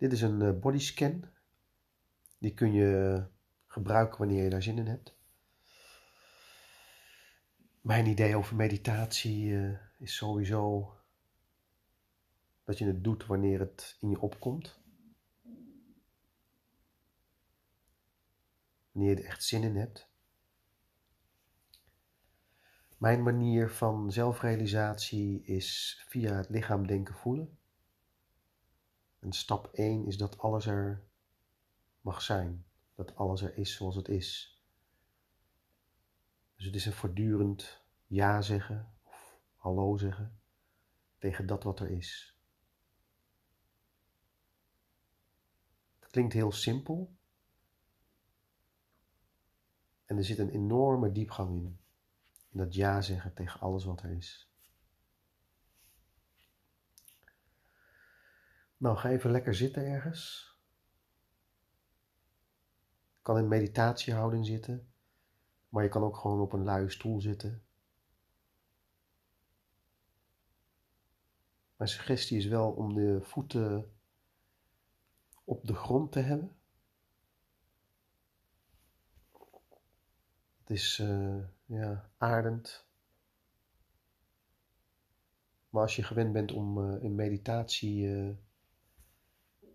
Dit is een uh, bodyscan. Die kun je gebruiken wanneer je daar zin in hebt. Mijn idee over meditatie uh, is sowieso dat je het doet wanneer het in je opkomt. Wanneer je er echt zin in hebt. Mijn manier van zelfrealisatie is via het lichaam denken voelen. En stap 1 is dat alles er mag zijn. Dat alles er is zoals het is. Dus het is een voortdurend ja zeggen of hallo zeggen tegen dat wat er is. Het klinkt heel simpel. En er zit een enorme diepgang in. In dat ja zeggen tegen alles wat er is. Nou, ga even lekker zitten ergens. Je kan in meditatiehouding zitten, maar je kan ook gewoon op een luie stoel zitten. Mijn suggestie is wel om de voeten op de grond te hebben. Het is uh, ja, aardend. Maar als je gewend bent om uh, in meditatie uh,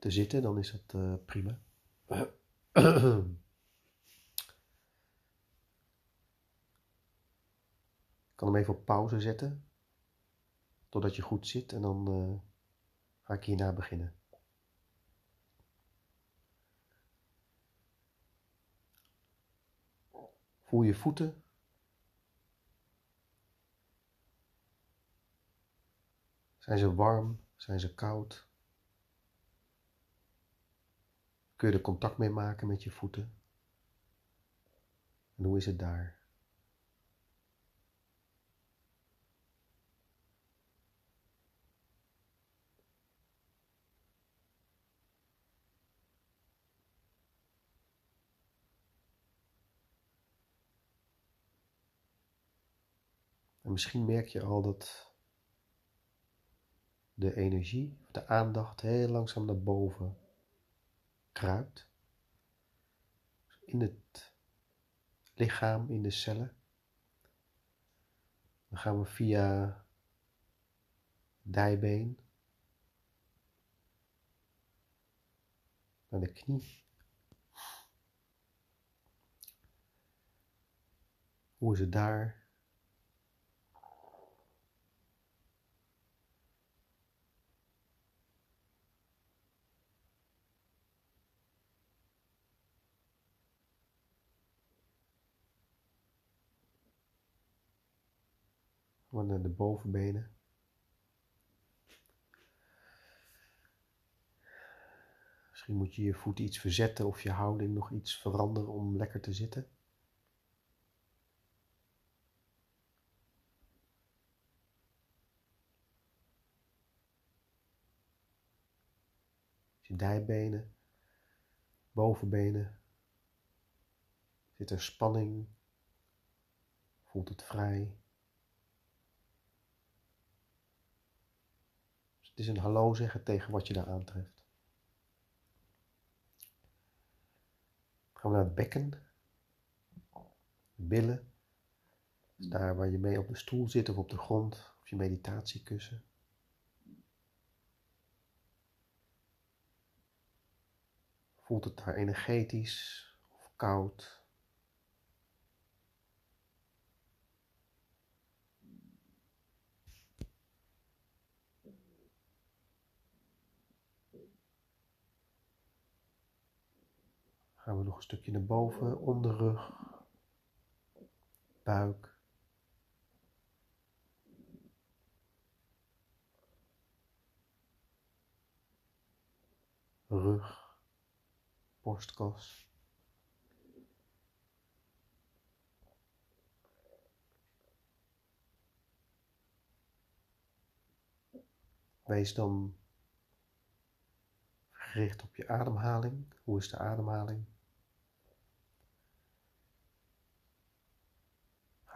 te zitten, dan is dat uh, prima. Ik kan hem even op pauze zetten, totdat je goed zit en dan uh, ga ik hierna beginnen. Voel je voeten. Zijn ze warm? Zijn ze koud? Kun je er contact mee maken met je voeten? En hoe is het daar? En misschien merk je al dat de energie, de aandacht heel langzaam naar boven kruipt. In het lichaam, in de cellen. Dan gaan we via dijbeen naar de knie. Hoe is het daar? Naar de bovenbenen. Misschien moet je je voet iets verzetten of je houding nog iets veranderen om lekker te zitten. Je dijbenen, bovenbenen. Zit er spanning? Voelt het vrij? Het is een hallo zeggen tegen wat je daar aantreft. Gaan we naar het bekken. Billen. daar waar je mee op de stoel zit of op de grond. Of je meditatiekussen. Voelt het daar energetisch of koud? Gaan we nog een stukje naar boven, onderrug, buik. Rug, borstkas. Wees dan gericht op je ademhaling. Hoe is de ademhaling?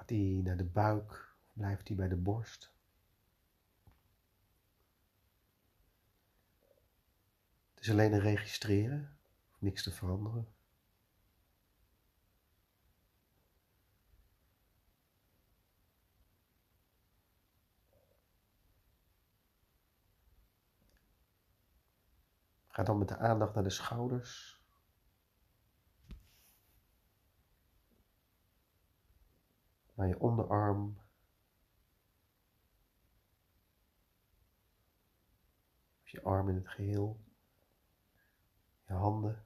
Die naar de buik blijft die bij de borst? Het is alleen een registreren, niks te veranderen. Ga dan met de aandacht naar de schouders. Naar je onderarm. Je arm in het geheel. Je handen.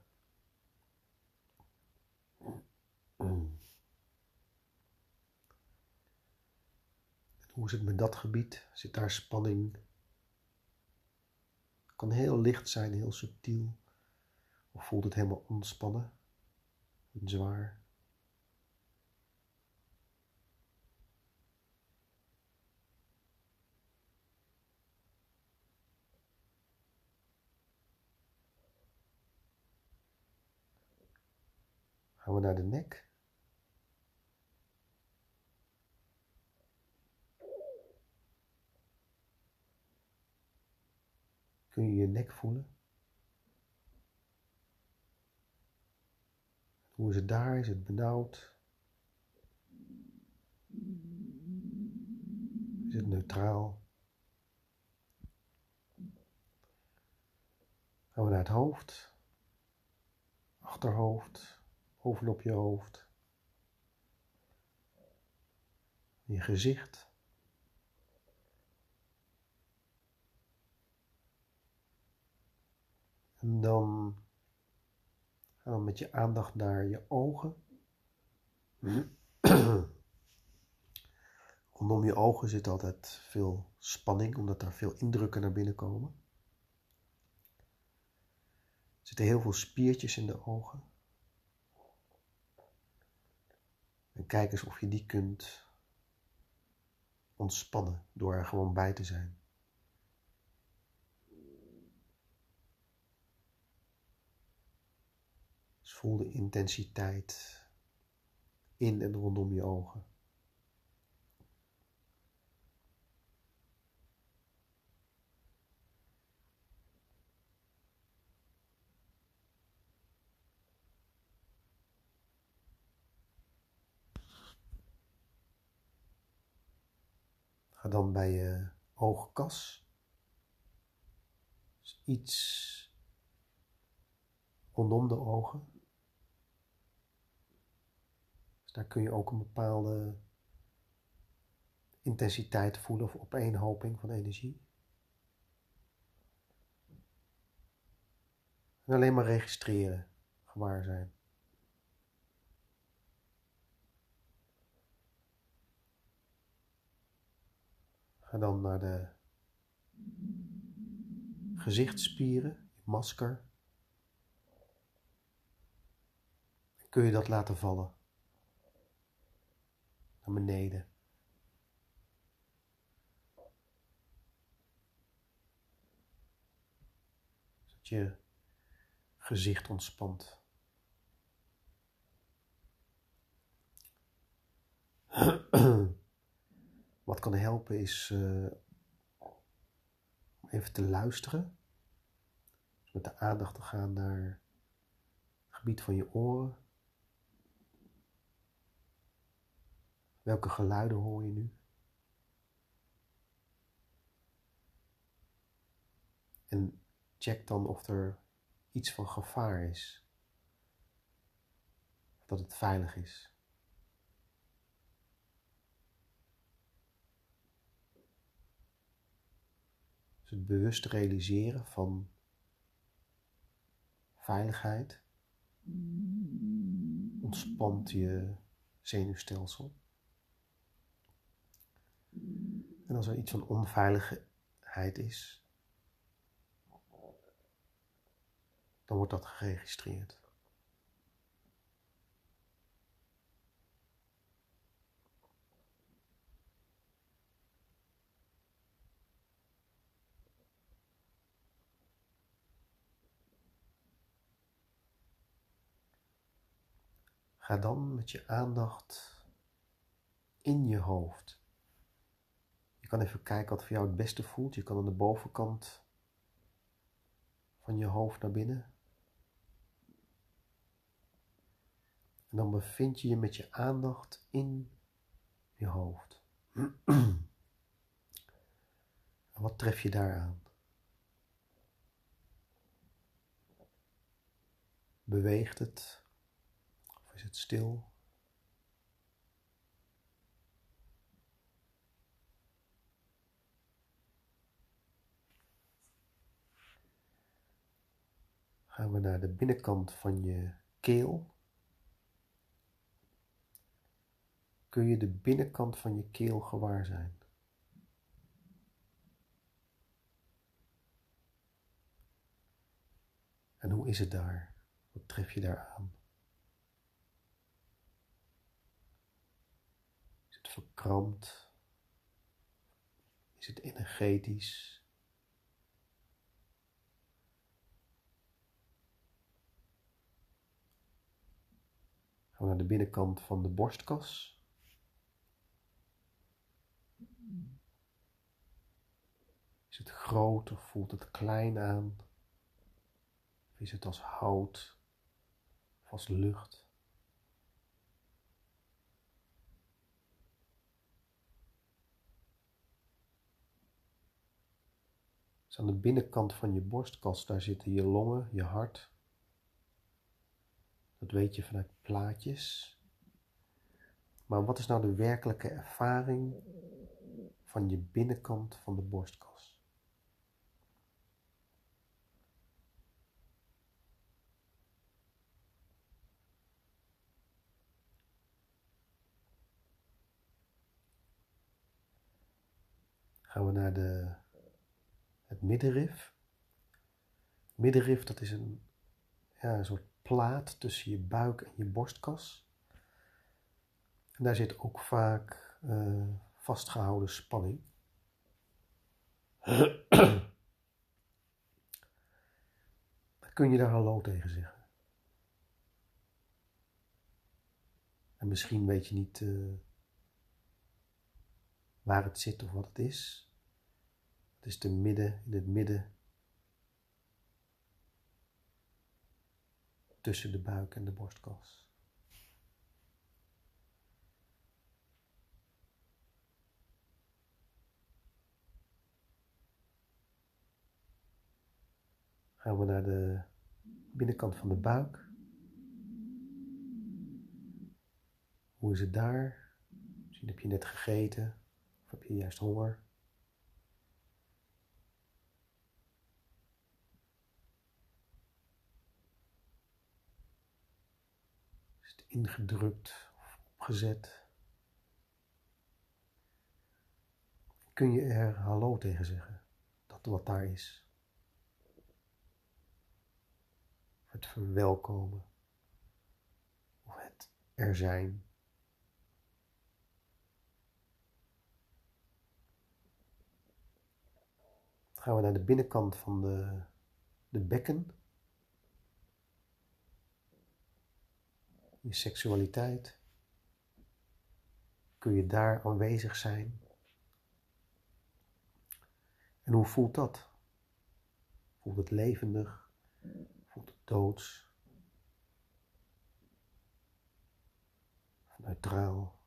hoe is het met dat gebied? Zit daar spanning? kan heel licht zijn, heel subtiel. Of voelt het helemaal ontspannen en zwaar. Gaan we naar de nek. Kun je je nek voelen? Hoe is het daar? Is het benauwd? Is het neutraal? Gaan we naar het hoofd, achterhoofd, bovenop je hoofd, je gezicht. En dan gaan we met je aandacht naar je ogen. Rondom je ogen zit altijd veel spanning, omdat daar veel indrukken naar binnen komen. Er zitten heel veel spiertjes in de ogen. En kijk eens of je die kunt ontspannen door er gewoon bij te zijn. voel de intensiteit in en rondom je ogen. Ga dan bij je oogkas. Dus iets rondom de ogen. Daar kun je ook een bepaalde intensiteit voelen of opeenhoping van energie. En alleen maar registreren, gewaar zijn. Ga dan naar de gezichtsspieren, je masker. kun je dat laten vallen naar beneden. Zodat je gezicht ontspant. Wat kan helpen is uh, even te luisteren. Dus met de aandacht te gaan naar het gebied van je oren. Welke geluiden hoor je nu? En check dan of er iets van gevaar is. Of dat het veilig is. Bewust realiseren van veiligheid ontspant je zenuwstelsel. En als er iets van onveiligheid is, dan wordt dat geregistreerd. Ga dan met je aandacht in je hoofd kan even kijken wat voor jou het beste voelt. Je kan aan de bovenkant van je hoofd naar binnen. En dan bevind je je met je aandacht in je hoofd. en wat tref je daar aan? Beweegt het? Het stil? Gaan we naar de binnenkant van je keel. Kun je de binnenkant van je keel gewaar zijn? En hoe is het daar? Wat tref je daar aan? Is het verkrampt? Is het energetisch? Gaan we naar de binnenkant van de borstkas. Is het groot of voelt het klein aan? Of is het als hout of als lucht? Aan de binnenkant van je borstkas, daar zitten je longen, je hart, dat weet je vanuit plaatjes. Maar wat is nou de werkelijke ervaring van je binnenkant van de borstkas? Gaan we naar de, het middenrif. Middenrif, dat is een, ja, een soort plaat tussen je buik en je borstkas. En daar zit ook vaak uh, vastgehouden spanning. Kun je daar hallo tegen zeggen. En misschien weet je niet uh, waar het zit of wat het is. Het is te midden, in het midden tussen de buik en de borstkas. Gaan we naar de binnenkant van de buik. Hoe is het daar? Misschien heb je net gegeten of heb je juist honger. Ingedrukt of opgezet. Kun je er hallo tegen zeggen, dat wat daar is. Het verwelkomen of het er zijn. Gaan we naar de binnenkant van de, de bekken. Je seksualiteit? Kun je daar aanwezig zijn? En hoe voelt dat? Voelt het levendig? Voelt het doods? Neutraal?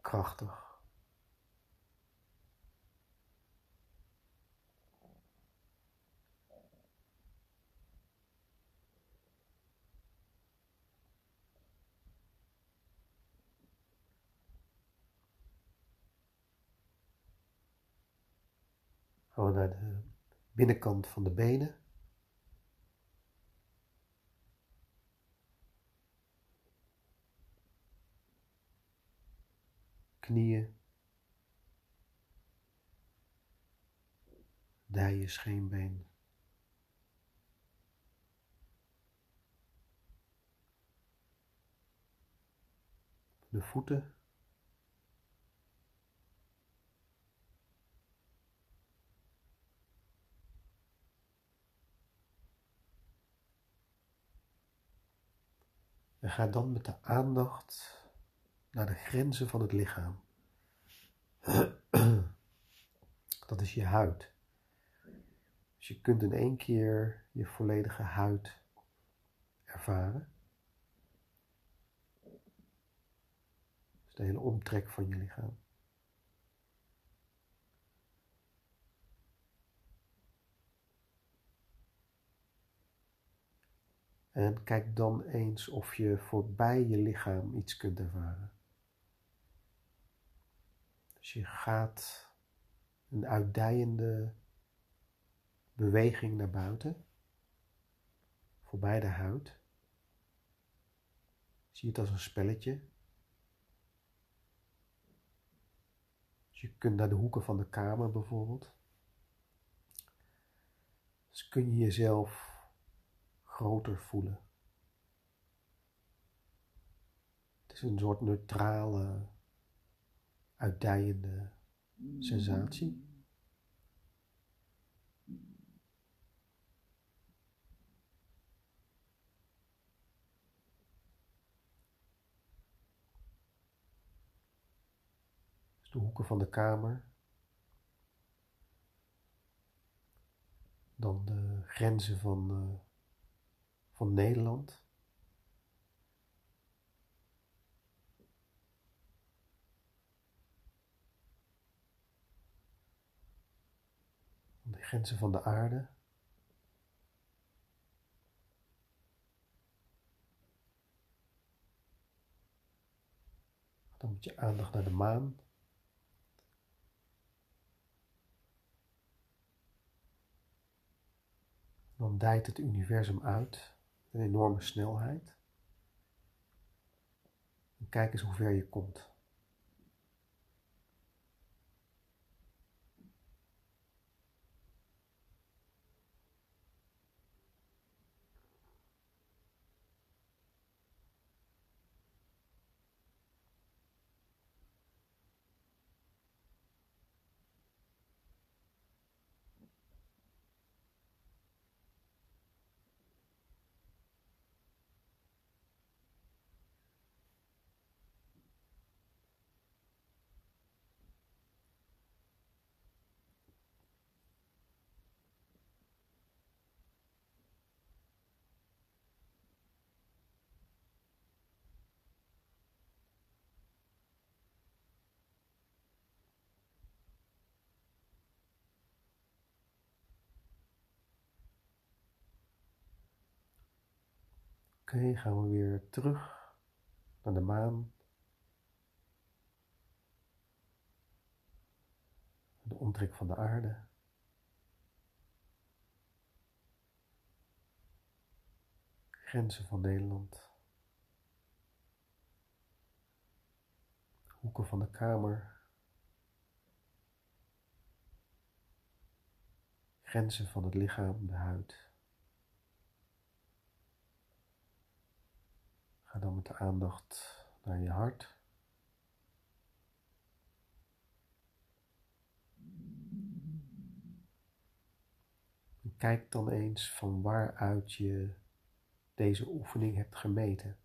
Krachtig? Gaan we naar de binnenkant van de benen. Knieën. Dijen, scheenbeen. De voeten. En ga dan met de aandacht naar de grenzen van het lichaam. Dat is je huid. Dus je kunt in één keer je volledige huid ervaren. Dus de hele omtrek van je lichaam. En kijk dan eens of je voorbij je lichaam iets kunt ervaren. Dus je gaat een uitdijende beweging naar buiten, voorbij de huid. Zie het als een spelletje. Dus je kunt naar de hoeken van de kamer bijvoorbeeld. Dus kun je jezelf groter voelen. Het is een soort neutrale, uitdijende sensatie. De hoeken van de kamer. Dan de grenzen van uh, van Nederland. De grenzen van de aarde. Dan moet je aandacht naar de maan. Dan dijt het universum uit een enorme snelheid. En kijk eens hoe ver je komt. Oké, gaan we weer terug naar de maan. De omtrek van de aarde. Grenzen van Nederland. Hoeken van de kamer. Grenzen van het lichaam, de huid. Ga dan met de aandacht naar je hart. Kijk dan eens van waaruit je deze oefening hebt gemeten.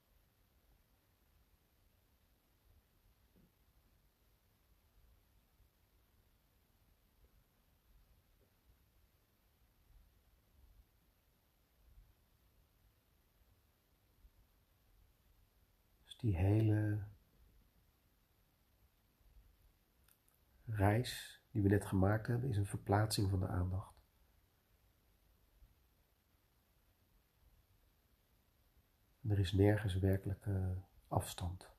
Die hele reis die we net gemaakt hebben, is een verplaatsing van de aandacht. Er is nergens werkelijke afstand.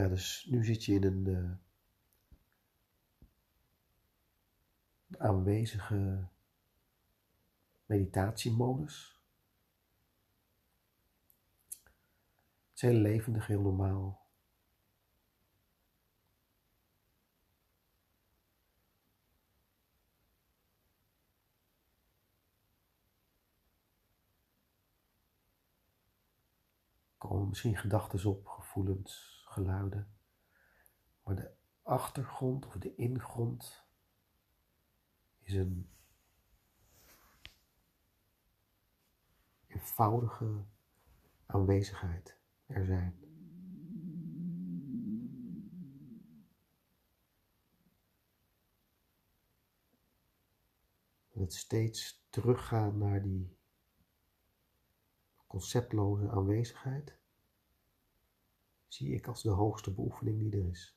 Ja, dus nu zit je in een uh, aanwezige meditatiemodus. Het is heel levendig, heel normaal. Er komen misschien gedachten op, gevoelens geluiden. Maar de achtergrond of de ingrond is een eenvoudige aanwezigheid er zijn. het steeds teruggaan naar die conceptloze aanwezigheid zie ik als de hoogste beoefening die er is.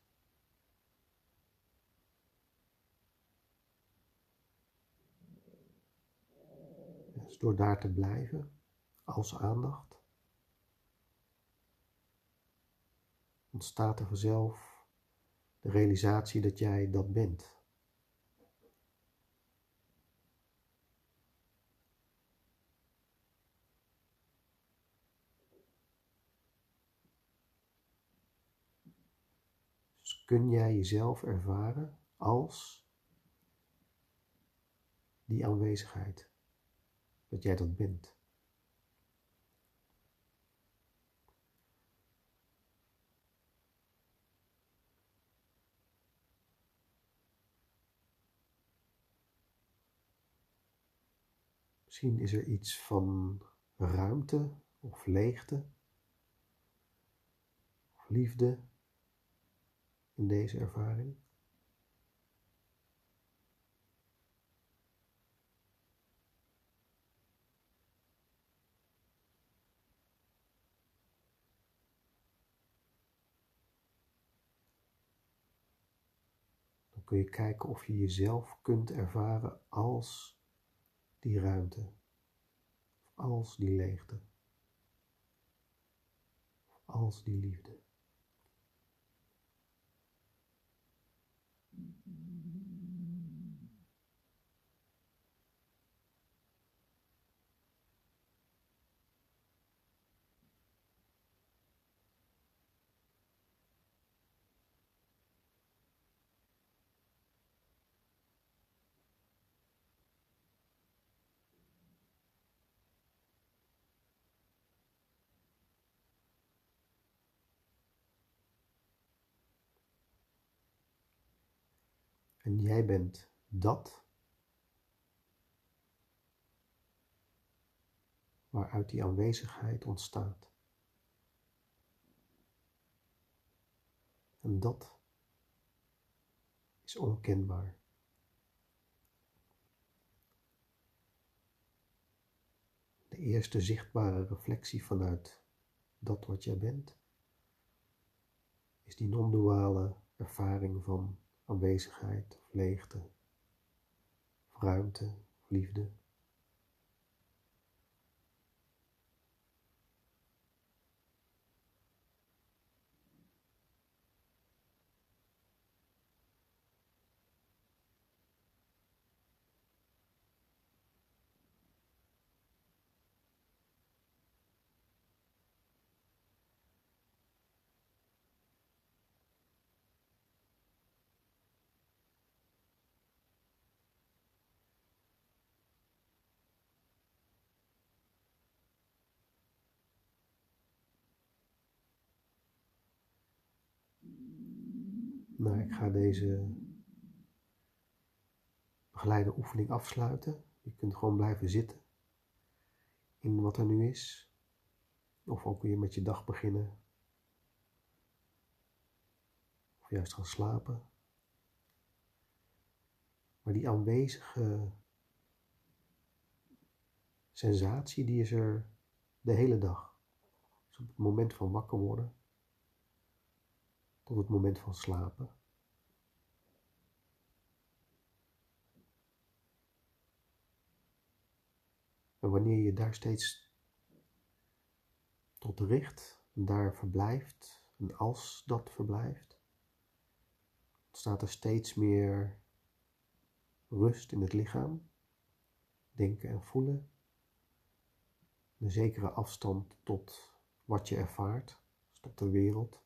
Dus door daar te blijven als aandacht ontstaat er vanzelf de realisatie dat jij dat bent. Kun jij jezelf ervaren als die aanwezigheid, dat jij dat bent. Misschien is er iets van ruimte of leegte of liefde in deze ervaring? Dan kun je kijken of je jezelf kunt ervaren als die ruimte, als die leegte, als die liefde. En jij bent dat waaruit die aanwezigheid ontstaat. En dat is onkenbaar. De eerste zichtbare reflectie vanuit dat wat jij bent, is die non-duale ervaring van aanwezigheid of leegte, ruimte, of liefde. Nou, ik ga deze begeleide oefening afsluiten. Je kunt gewoon blijven zitten in wat er nu is. Of ook weer met je dag beginnen. Of juist gaan slapen. Maar die aanwezige sensatie, die is er de hele dag. Dus op het moment van wakker worden tot het moment van slapen. En wanneer je daar steeds tot richt daar verblijft, en als dat verblijft, ontstaat er steeds meer rust in het lichaam, denken en voelen, een zekere afstand tot wat je ervaart, tot de wereld.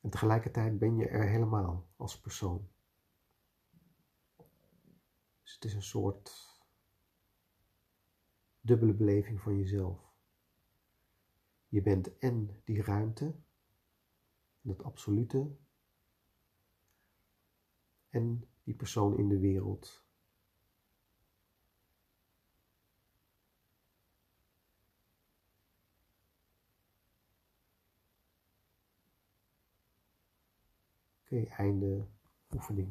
En tegelijkertijd ben je er helemaal als persoon. Dus het is een soort dubbele beleving van jezelf. Je bent en die ruimte, dat absolute en die persoon in de wereld. Oké, einde oefening.